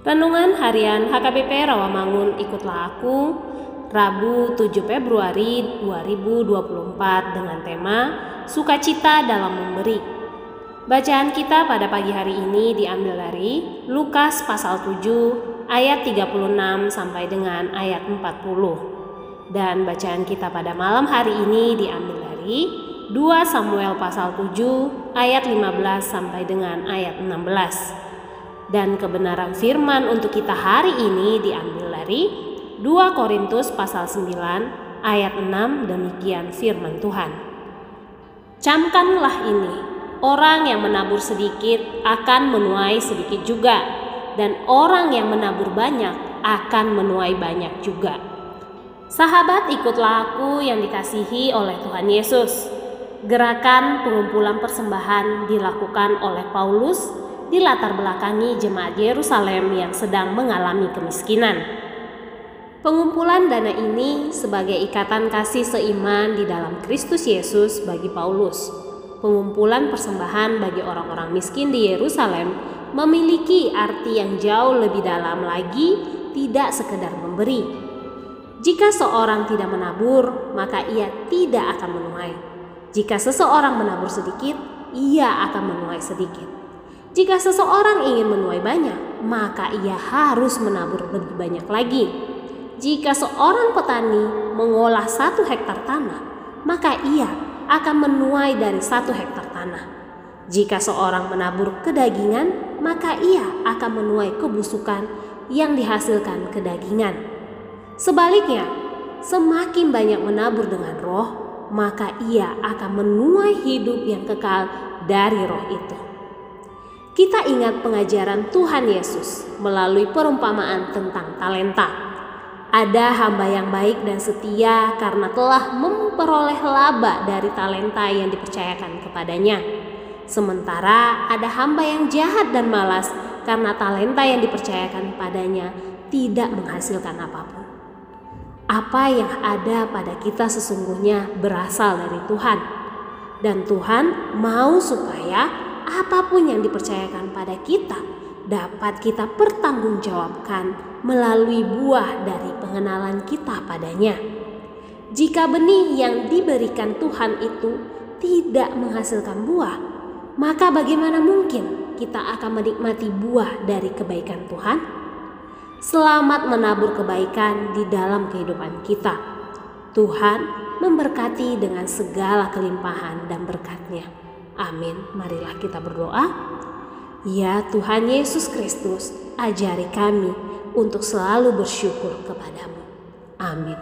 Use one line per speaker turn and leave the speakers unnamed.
Renungan Harian HKBP Rawamangun Ikutlah Aku Rabu 7 Februari 2024 dengan tema Sukacita dalam Memberi. Bacaan kita pada pagi hari ini diambil dari Lukas pasal 7 ayat 36 sampai dengan ayat 40. Dan bacaan kita pada malam hari ini diambil dari 2 Samuel pasal 7 ayat 15 sampai dengan ayat 16. Dan kebenaran firman untuk kita hari ini diambil dari 2 Korintus pasal 9 ayat 6 demikian firman Tuhan. Camkanlah ini, orang yang menabur sedikit akan menuai sedikit juga, dan orang yang menabur banyak akan menuai banyak juga. Sahabat ikutlah aku yang dikasihi oleh Tuhan Yesus. Gerakan pengumpulan persembahan dilakukan oleh Paulus di latar belakangi jemaat Yerusalem yang sedang mengalami kemiskinan. Pengumpulan dana ini sebagai ikatan kasih seiman di dalam Kristus Yesus bagi Paulus. Pengumpulan persembahan bagi orang-orang miskin di Yerusalem memiliki arti yang jauh lebih dalam lagi, tidak sekedar memberi. Jika seorang tidak menabur, maka ia tidak akan menuai. Jika seseorang menabur sedikit, ia akan menuai sedikit. Jika seseorang ingin menuai banyak, maka ia harus menabur lebih banyak lagi. Jika seorang petani mengolah satu hektar tanah, maka ia akan menuai dari satu hektar tanah. Jika seorang menabur kedagingan, maka ia akan menuai kebusukan yang dihasilkan kedagingan. Sebaliknya, semakin banyak menabur dengan roh, maka ia akan menuai hidup yang kekal dari roh itu kita ingat pengajaran Tuhan Yesus melalui perumpamaan tentang talenta. Ada hamba yang baik dan setia karena telah memperoleh laba dari talenta yang dipercayakan kepadanya. Sementara ada hamba yang jahat dan malas karena talenta yang dipercayakan padanya tidak menghasilkan apa pun. Apa yang ada pada kita sesungguhnya berasal dari Tuhan, dan Tuhan mau supaya apa pun yang dipercayakan pada kita dapat kita pertanggungjawabkan melalui buah dari pengenalan kita padanya. Jika benih yang diberikan Tuhan itu tidak menghasilkan buah, maka bagaimana mungkin kita akan menikmati buah dari kebaikan Tuhan? Selamat menabur kebaikan di dalam kehidupan kita. Tuhan memberkati dengan segala kelimpahan dan berkatnya. Amin. Marilah kita berdoa. Ya Tuhan Yesus Kristus, ajari kami untuk selalu bersyukur kepadamu. Amin.